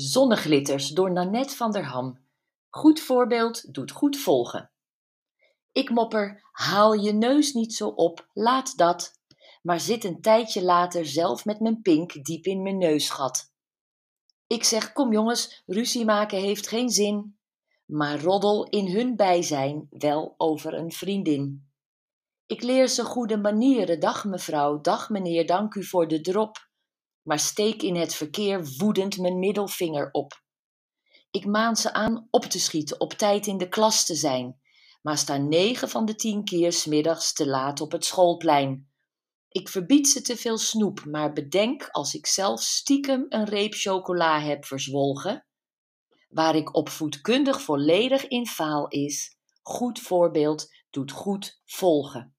Zonneglitters door Nanette van der Ham. Goed voorbeeld doet goed volgen. Ik mopper, haal je neus niet zo op, laat dat. Maar zit een tijdje later zelf met mijn pink diep in mijn neusgat. Ik zeg, kom jongens, ruzie maken heeft geen zin. Maar roddel in hun bijzijn wel over een vriendin. Ik leer ze goede manieren, dag mevrouw, dag meneer, dank u voor de drop maar steek in het verkeer woedend mijn middelvinger op. Ik maan ze aan op te schieten, op tijd in de klas te zijn, maar sta negen van de tien keer smiddags te laat op het schoolplein. Ik verbied ze te veel snoep, maar bedenk als ik zelf stiekem een reep chocola heb verzwolgen, waar ik opvoedkundig volledig in faal is, goed voorbeeld doet goed volgen.